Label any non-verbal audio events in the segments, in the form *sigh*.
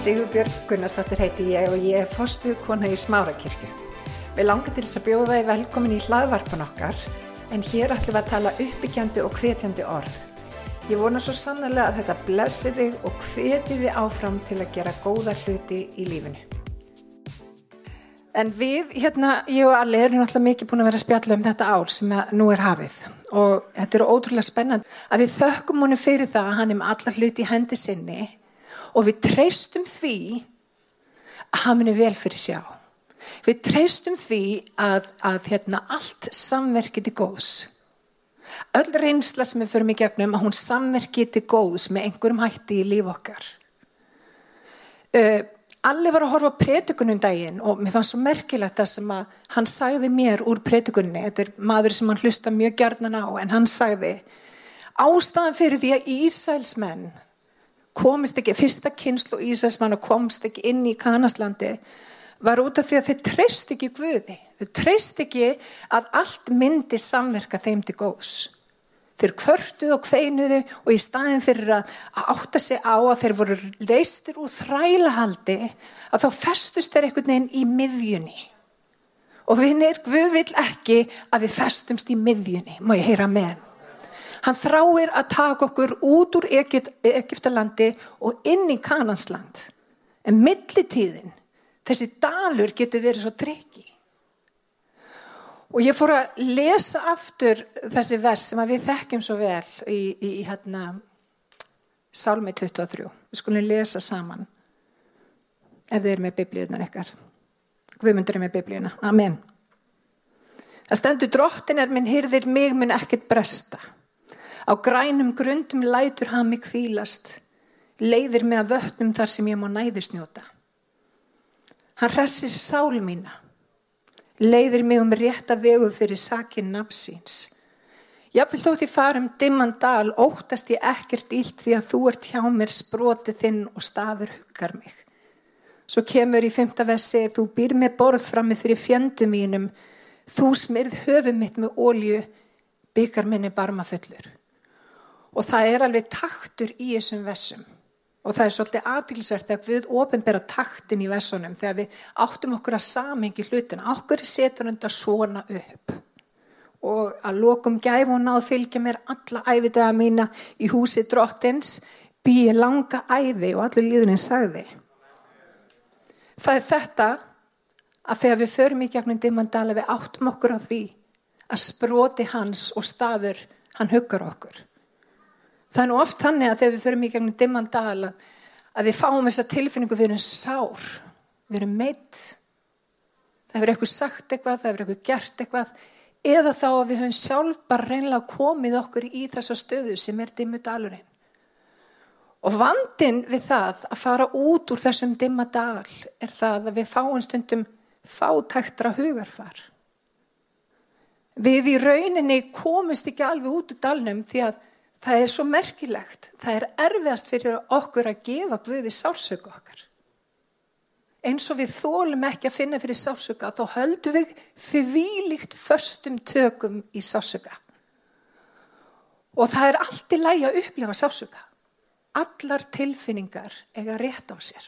Sigurbjörg Gunnarsdóttir heiti ég og ég er fostuð kona í Smárakirkju. Við langar til þess að bjóða þið velkomin í hlaðvarpan okkar en hér ætlum við að tala uppbyggjandi og hvetjandi orð. Ég vona svo sannlega að þetta blessi þig og hveti þið áfram til að gera góða hluti í lífinu. En við, hérna, ég og Alli erum náttúrulega mikið búin að vera að spjalla um þetta ár sem nú er hafið og þetta er ótrúlega spennand að við þökkum honum fyrir það að hann er með alla hluti í hendi sinni og við treystum því að hann er vel fyrir sjá. Við treystum því að, að hérna, allt samverkið til góðs. Öll reynsla sem við förum í gegnum að hún samverkið til góðs með einhverjum hætti í líf okkar. Uh, Alli var að horfa prétugunum daginn og mér fannst svo merkilegt það sem að hann sagði mér úr prétugunni, þetta er maður sem hann hlusta mjög gerðnan á, en hann sagði ástæðan fyrir því að Ísælsmenn komist ekki, fyrsta kynslu Ísælsmenn komst ekki inn í Kanaslandi var út af því að þeir treyst ekki Guði, þeir treyst ekki að allt myndi samverka þeim til góðs. Þeir kvörtuð og kveinuðu og í staðin fyrir að átta sig á að þeir voru leistir úr þrælahaldi að þá festust þeir einhvern veginn í miðjunni. Og vinnir, Guð vil ekki að við festumst í miðjunni, má ég heyra með hann. Þráir að taka okkur út úr Egiptalandi og inn í Kanansland. En millitíðin, þessi dalur getur verið svo treki. Og ég fór að lesa aftur þessi vers sem við þekkjum svo vel í, í, í hérna Sálmi 23. Við skulum lesa saman ef þið er með biblíunar ekkar. Guðmundur er með biblíuna. Amen. Það stendur drottin er minn hyrðir mig mun ekkert bresta. Á grænum grundum lætur hann mig kvílast. Leiðir mig að vötnum þar sem ég má næðisnjóta. Hann hressir sál mína leiðir mig um rétta vegu fyrir sakin nafsins. Jáfnveld þótt ég fara um dimman dal, óttast ég ekkert ílt því að þú ert hjá mér sprotið þinn og stafur huggar mig. Svo kemur í fymta vessi, þú býr með borð frammi fyrir fjendu mínum, þú smyrð höfum mitt með ólju, byggar minni barmafullur. Og það er alveg taktur í þessum vessum. Og það er svolítið aðtilsvært að við ofinbera taktin í vesunum þegar við áttum okkur að samengi hlutin. Okkur setur þetta svona upp. Og að lokum gæf og náð fylgja mér alla æfitaða mína í húsi drottins býi langa æfi og allir líðurinn sagði. Það er þetta að þegar við förum í gegnum dimandala við áttum okkur á því að sproti hans og staður hann huggar okkur. Það er nú oft þannig að þegar við förum í gegnum dimman dala að við fáum þessa tilfinningu við erum sár, við erum meitt. Það hefur eitthvað sagt eitthvað, það hefur eitthvað gert eitthvað eða þá að við höfum sjálf bara reynlega komið okkur í þessa stöðu sem er dimmu dalurinn. Og vandin við það að fara út úr þessum dimma dal er það að við fáum stundum fátæktra hugarfar. Við í rauninni komumst ekki alveg út úr dalnum því að Það er svo merkilegt. Það er erfiðast fyrir okkur að gefa Guði sársöku okkar. Eins og við þólum ekki að finna fyrir sársöka þá höldum við þvílíkt förstum tökum í sársöka. Og það er allt í lægi að upplifa sársöka. Allar tilfinningar eiga rétt á sér.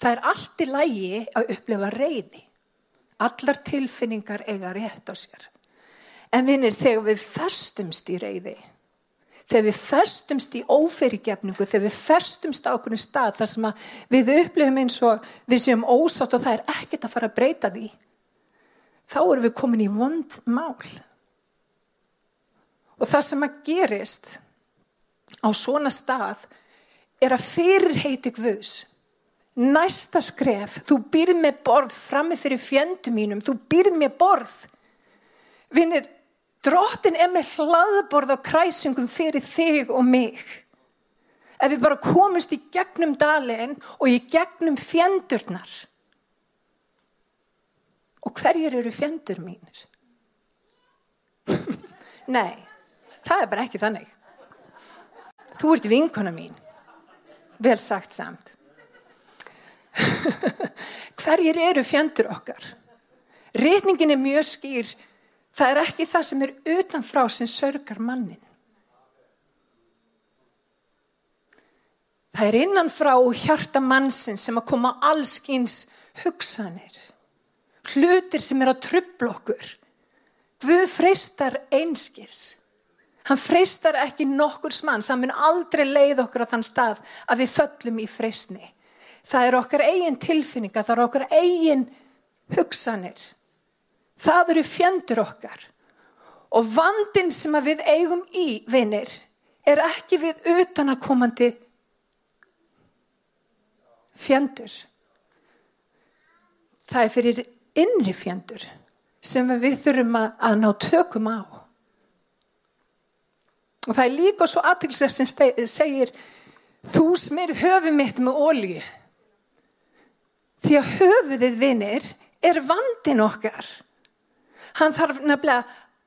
Það er allt í lægi að upplifa reyði. Allar tilfinningar eiga rétt á sér. En vinnir þegar við förstumst í reyði þegar við festumst í óferigefningu, þegar við festumst á okkur stað þar sem við upplifum eins og við séum ósátt og það er ekkert að fara að breyta því, þá erum við komin í vond mál. Og það sem að gerist á svona stað er að fyrirheiti Guðs. Næsta skref, þú býrð með borð frammi fyrir fjendum mínum, þú býrð með borð. Vinnir, Drottin er með hlaðborð og kræsingum fyrir þig og mig. Ef við bara komumst í gegnum dalinn og í gegnum fjendurnar. Og hverjir eru fjendur mínir? *laughs* Nei, það er bara ekki þannig. Þú ert vinkona mín. Vel sagt samt. *laughs* hverjir eru fjendur okkar? Retningin er mjög skýr Það er ekki það sem er utanfrá sem sörgar mannin. Það er innanfrá hjarta mannsinn sem að koma allskins hugsanir. Hlutir sem er að trubla okkur. Guð freistar einskis. Hann freistar ekki nokkur smanns. Hann mun aldrei leið okkur á þann stað að við föllum í freistni. Það er okkar eigin tilfinninga, það er okkar eigin hugsanir. Það eru fjendur okkar. Og vandin sem við eigum í, vinnir, er ekki við utanakomandi fjendur. Það er fyrir innri fjendur sem við þurfum að ná tökum á. Og það er líka svo aðtilsess sem segir þú smyrð höfu mitt með ólíu. Því að höfuðið vinnir er vandin okkar. Hann þarf nefnilega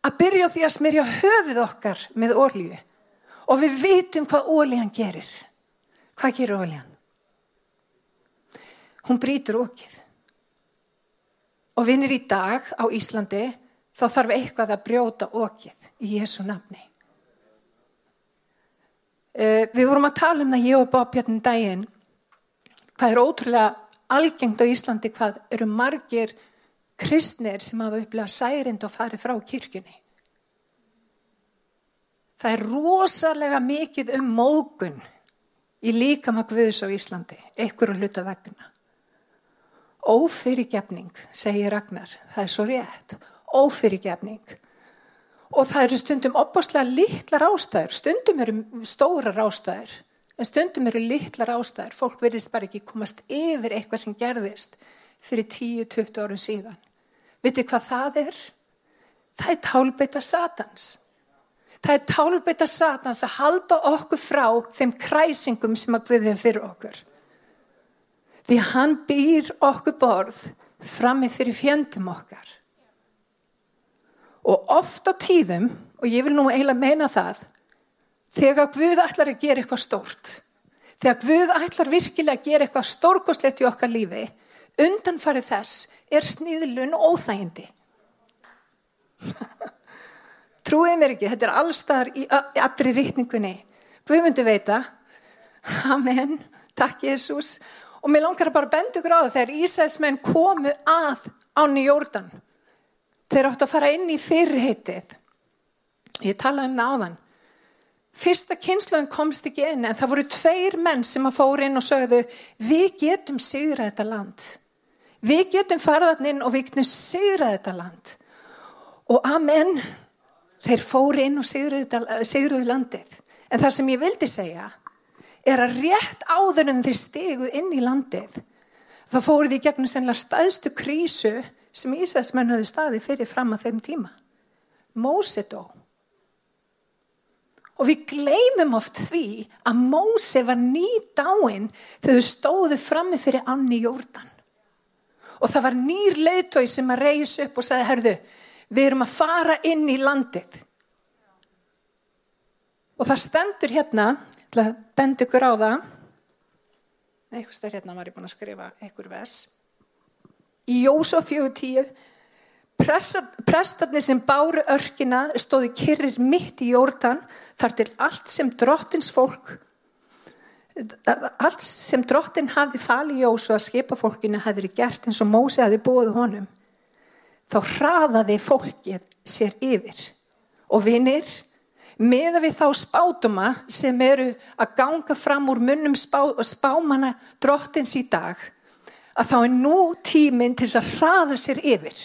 að byrja því að smyrja höfuð okkar með ólíu. Og við vitum hvað ólían gerir. Hvað gerir ólían? Hún brítur okkið. Og vinnir í dag á Íslandi þá þarf eitthvað að brjóta okkið í Jésu nafni. Uh, við vorum að tala um það ég og Bob hérna daginn hvað er ótrúlega algengt á Íslandi hvað eru margir kristnir sem hafa upplegað særind og farið frá kirkjunni. Það er rosalega mikið um mógun í líkama Guðs á Íslandi, einhverju hluta vegna. Ófyrirgefning, segir Ragnar, það er svo rétt, ófyrirgefning. Og það eru stundum opbáslega litlar ástæður, stundum eru stórar ástæður, en stundum eru litlar ástæður. Fólk verðist bara ekki komast yfir eitthvað sem gerðist fyrir 10-20 árun síðan. Vitið hvað það er? Það er tálbeita satans. Það er tálbeita satans að halda okkur frá þeim kræsingum sem að við hefum fyrir okkur. Því hann býr okkur borð frammi fyrir fjöndum okkar. Og oft á tíðum, og ég vil nú eiginlega meina það, þegar Guð ætlar að gera eitthvað stórt, þegar Guð ætlar virkilega að gera eitthvað stórkoslegt í okkar lífi, undanfarið þess er sníðlun óþægindi. *laughs* Trúið mér ekki, þetta er allstar í allri rítningunni. Guð myndi veita, Amen, takk Jésús. Og mér langar að bara benda ykkur á það þegar Ísæðismenn komu að áni Jórdan. Þeir átt að fara inn í fyrirheitið. Ég talaði um það áðan. Fyrsta kynsluðin komst ekki inn en það voru tveir menn sem að fóra inn og sögðu við getum sigrað þetta land. Við getum farað inn og við getum sigrað þetta land. Og amen, þeir fóri inn og sigruðu landið. En það sem ég vildi segja er að rétt áður en þeir stegu inn í landið þá fóruð því gegnum sennilega staðstu krísu sem Ísæðsmenn hafi staði fyrir fram að þeim tíma. Mósetó. Og við gleymum oft því að Móse var nýt áinn þegar þau stóðu frammi fyrir Anni Jórdan. Og það var nýr leiðtói sem að reysa upp og sagði, herðu, við erum að fara inn í landið. Og það stendur hérna, til að benda ykkur á það, eitthvað stær hérna var ég búin að skrifa einhver vers, í Jósóf 4.10, prestarnir sem báru örkina stóði kyrrir mitt í Jórdan þar til allt sem drottins fólk allt sem drottin hafi fali Jósu að skipa fólkinu hafi gert eins og Mósi hafi búið honum þá hraðaði fólkið sér yfir og vinnir meða við þá spátuma sem eru að ganga fram úr munnum spá, spámana drottins í dag að þá er nú tíminn til að hraða sér yfir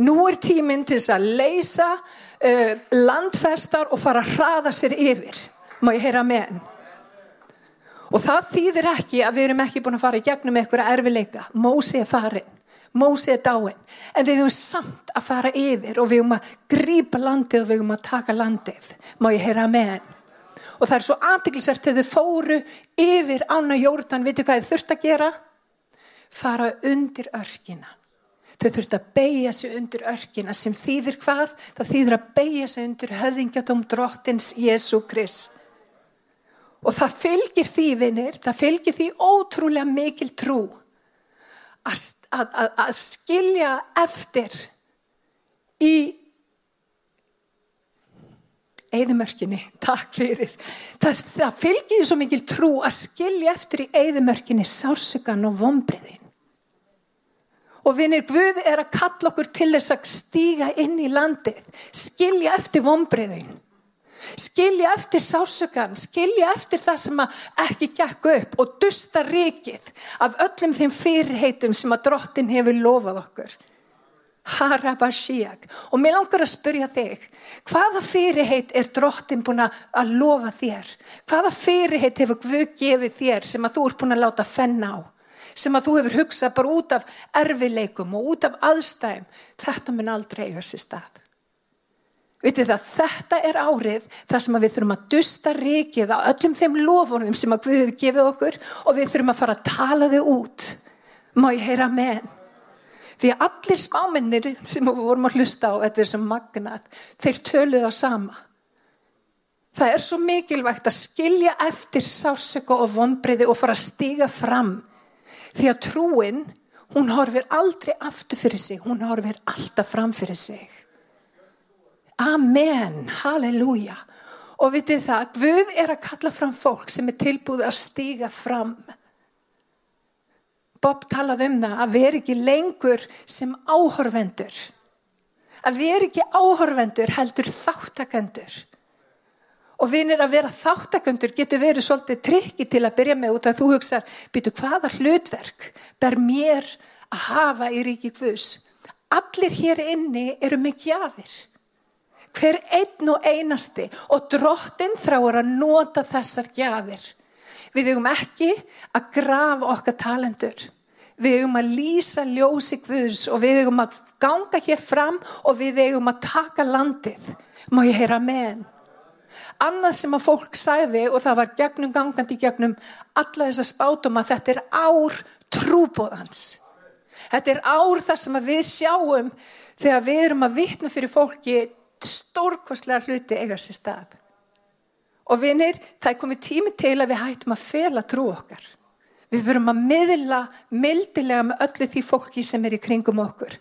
Nú er tíminn til að leysa uh, landfestar og fara að hraða sér yfir. Má ég heyra með henn? Og það þýðir ekki að við erum ekki búin að fara í gegnum eitthvað erfileika. Mósi er farin, Mósi er dáin. En við erum samt að fara yfir og við erum að grípa landið og við erum að taka landið. Má ég heyra með henn? Og það er svo aðtiklisvert þegar þau fóru yfir ána jórdan. Vitið hvað þið þurft að gera? Fara undir örkina. Þau þurft að beigja sig undir örkina sem þýðir hvað? Það þýðir að beigja sig undir höfðingjadóm drottins Jésu Krist. Og það fylgir því, vinnir, það fylgir því ótrúlega mikil trú að, að, að skilja eftir í Eðimörkinni, *laughs* takk fyrir. Það, það fylgir svo mikil trú að skilja eftir í eðimörkinni sásugan og vombriðin. Og vinir, Guð er að kalla okkur til þess að stíga inn í landið, skilja eftir vombriðin, skilja eftir sásugan, skilja eftir það sem ekki gekk upp og dusta rikið af öllum þeim fyrirheitum sem að drottin hefur lofað okkur. Harabashiak. Og mér langar að spyrja þig, hvaða fyrirheit er drottin búin að lofa þér? Hvaða fyrirheit hefur Guð gefið þér sem að þú ert búin að láta fenn á? Sem að þú hefur hugsað bara út af erfileikum og út af aðstæðum. Þetta mun aldrei eiga sér stað. Vitið það, þetta er árið þar sem við þurfum að dusta rikið á öllum þeim lofunum sem að Guð hefur gefið okkur og við þurfum að fara að tala þau út. Má ég heyra með? Því að allir smáminnir sem við vorum að hlusta á, þetta er sem magnat, þeir töluð á sama. Það er svo mikilvægt að skilja eftir sásöku og vonbreyði og fara að stiga fram. Því að trúin, hún horfir aldrei aftur fyrir sig, hún horfir alltaf fram fyrir sig. Amen, halleluja. Og vitið það, Guð er að kalla fram fólk sem er tilbúið að stiga fram. Bob talaði um það að veri ekki lengur sem áhorvendur. Að veri ekki áhorvendur heldur þáttakendur. Og vinir að vera þáttakendur getur verið svolítið trikki til að byrja með út að þú hugsa, býtu hvaða hlutverk ber mér að hafa í ríki hvus. Allir hér inni eru með gjafir. Hver einn og einasti og drottin þráur að nota þessar gjafir. Við hugum ekki að grafa okkar talendur. Við hugum að lýsa ljósi Guðs og við hugum að ganga hér fram og við hugum að taka landið. Má ég heyra með henn? Annað sem að fólk sæði og það var gegnum gangandi gegnum alla þess að spátum að þetta er ár trúbóðans. Þetta er ár þar sem við sjáum þegar við erum að vitna fyrir fólki stórkostlega hluti eiga sér stað. Og vinir, það er komið tími til að við hættum að fela trú okkar. Við verum að miðla mildilega með öllu því fólki sem er í kringum okkur.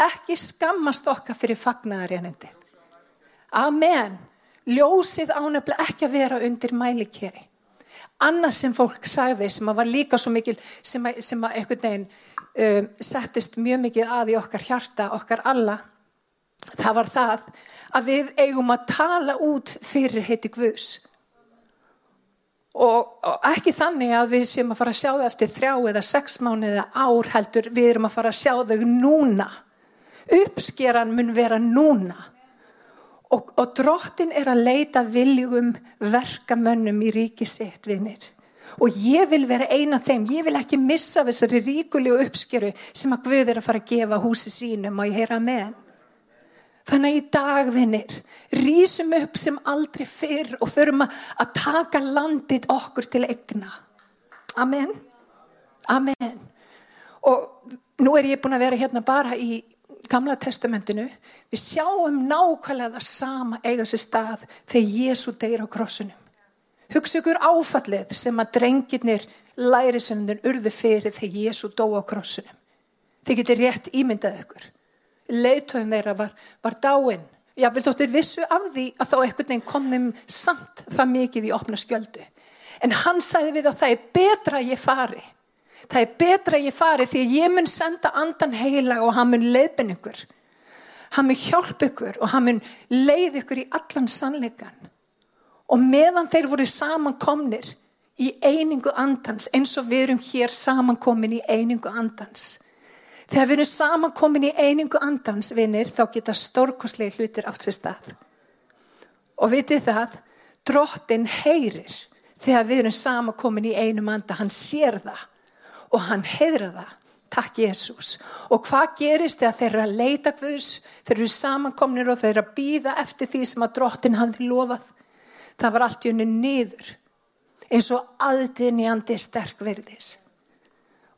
Ekki skammast okkar fyrir fagnæðarjanindi. Amen. Ljósið ánefnilega ekki að vera undir mælikeri. Annað sem fólk sagði sem að var líka svo mikil sem að, sem að einhvern veginn um, settist mjög mikið að í okkar hjarta, okkar alla. Það var það að við eigum að tala út fyrir heiti Guðs. Og, og ekki þannig að við séum að fara að sjá þau eftir þrjá eða sex mánu eða ár heldur við erum að fara að sjá þau núna. Uppskeran mun vera núna. Og, og drottin er að leita viljum verkamönnum í ríki sitt vinnir og ég vil vera eina af þeim. Ég vil ekki missa þessari ríkulegu uppskeru sem að Guð er að fara að gefa húsi sínum. Og ég heyra með henn Þannig í dagvinnir rýsum upp sem aldrei fyrr og förum að taka landið okkur til egna. Amen. Amen. Og nú er ég búin að vera hérna bara í gamla testamentinu. Við sjáum nákvæmlega það sama eiga sér stað þegar Jésu deyir á krossunum. Hugsa ykkur áfallið sem að drengirnir lærisöndun urðu fyrir þegar Jésu dó á krossunum. Þið getur rétt ímyndað ykkur leiðtöðum þeirra var, var dáin. Já, við þóttir vissu af því að þá ekkert neginn kom þeim samt það mikið í opna skjöldu. En hann sagði við að það er betra að ég fari. Það er betra að ég fari því að ég mun senda andan heila og hann mun leiðbin ykkur. Hann mun hjálp ykkur og hann mun leið ykkur í allan sannleikan. Og meðan þeir voru samankomnir í einingu andans eins og við erum hér samankomin í einingu andans Þegar við erum samankomin í einingu andans, vinnir, þá geta stórkoslega hlutir átt sér stað. Og vitið það, drottin heyrir þegar við erum samankomin í einum anda, hann sér það og hann heyrir það. Takk Jésús. Og hvað gerist þegar þeir eru að leita Guðs, þeir eru samankomnir og þeir eru að býða eftir því sem að drottin hann vil lofað. Það var allt í unni niður eins og aðdynjandi sterk verðis.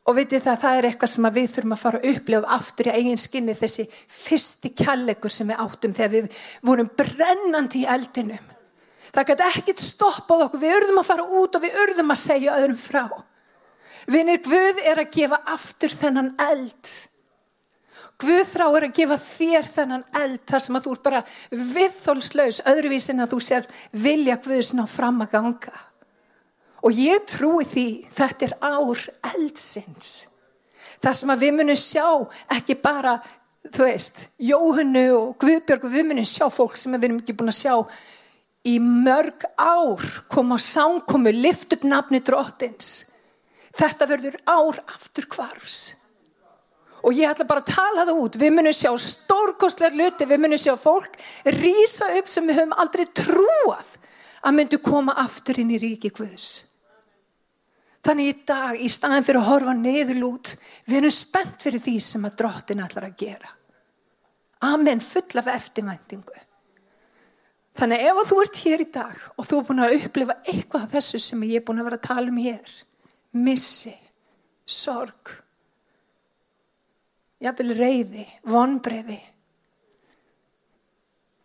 Og veitir það, það er eitthvað sem við þurfum að fara að upplifa aftur í eigin skinni þessi fyrsti kjallegur sem við áttum þegar við vorum brennandi í eldinum. Það gæti ekkit stoppað okkur, við urðum að fara út og við urðum að segja öðrum frá. Vinnir Guð er að gefa aftur þennan eld. Guð þráir að gefa þér þennan eld þar sem að þú ert bara viðþólslaus öðruvísin að þú sér vilja Guðsna fram að ganga. Og ég trúi því þetta er ár eldsins. Það sem við munum sjá ekki bara, þú veist, Jóhannu og Guðbjörg við munum sjá fólk sem við erum ekki búin að sjá í mörg ár koma á sánkomu, lift upp nafni dróttins. Þetta verður ár aftur kvarfs og ég ætla bara að tala það út við munum sjá stórkostlegar luti við munum sjá fólk rýsa upp sem við höfum aldrei trúað að myndu koma aftur inn í ríki Guðs þannig í dag í staðin fyrir að horfa neðurlút við erum spennt fyrir því sem að drottin ætlar að gera Amen, full af eftirmæntingu þannig ef þú ert hér í dag og þú er búin að upplifa eitthvað af þessu sem ég er búin að vera að tala um hér missi, sorg jafnvel reyði, vonbreiði.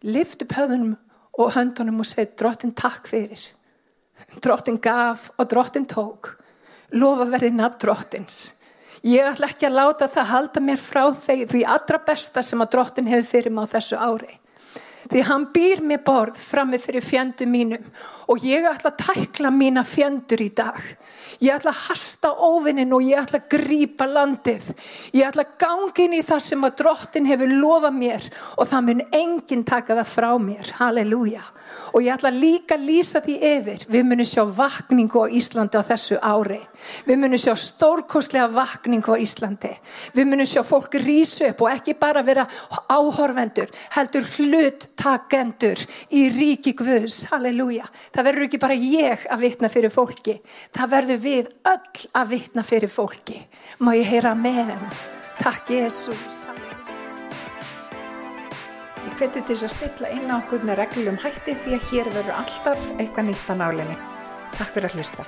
Lift upp höfðunum og höndunum og segi drottin takk fyrir. Drottin gaf og drottin tók. Lofa verði nafn drottins. Ég ætla ekki að láta það halda mér frá þeir því allra besta sem að drottin hefur fyrir mig á þessu ári. Því hann býr mér borð frammi fyrir fjendu mínum og ég ætla að tækla mína fjendur í dag. Ég ætla að hasta óvinnin og ég ætla að grípa landið. Ég ætla að gangi inn í það sem að drottin hefur lofað mér og það mun enginn taka það frá mér. Halleluja. Og ég ætla líka að lýsa því yfir. Við munum sjá vakningu á Íslandi á þessu ári. Við munum sjá stórkoslega vakningu á Íslandi. Við munum sjá fólk rýsu upp og ekki bara vera áhorvendur, heldur hluttakendur í ríki Guðs. Halleluja. Það verður ekki bara ég að vitna fyrir fólki. Það verður við öll að vitna fyrir fólki. Má ég heyra með henn. Takk Jésús. Ég hveti til þess að stilla inn á okkur með reglum hætti því að hér verður alltaf eitthvað nýtt á nálinni. Takk fyrir að hlusta.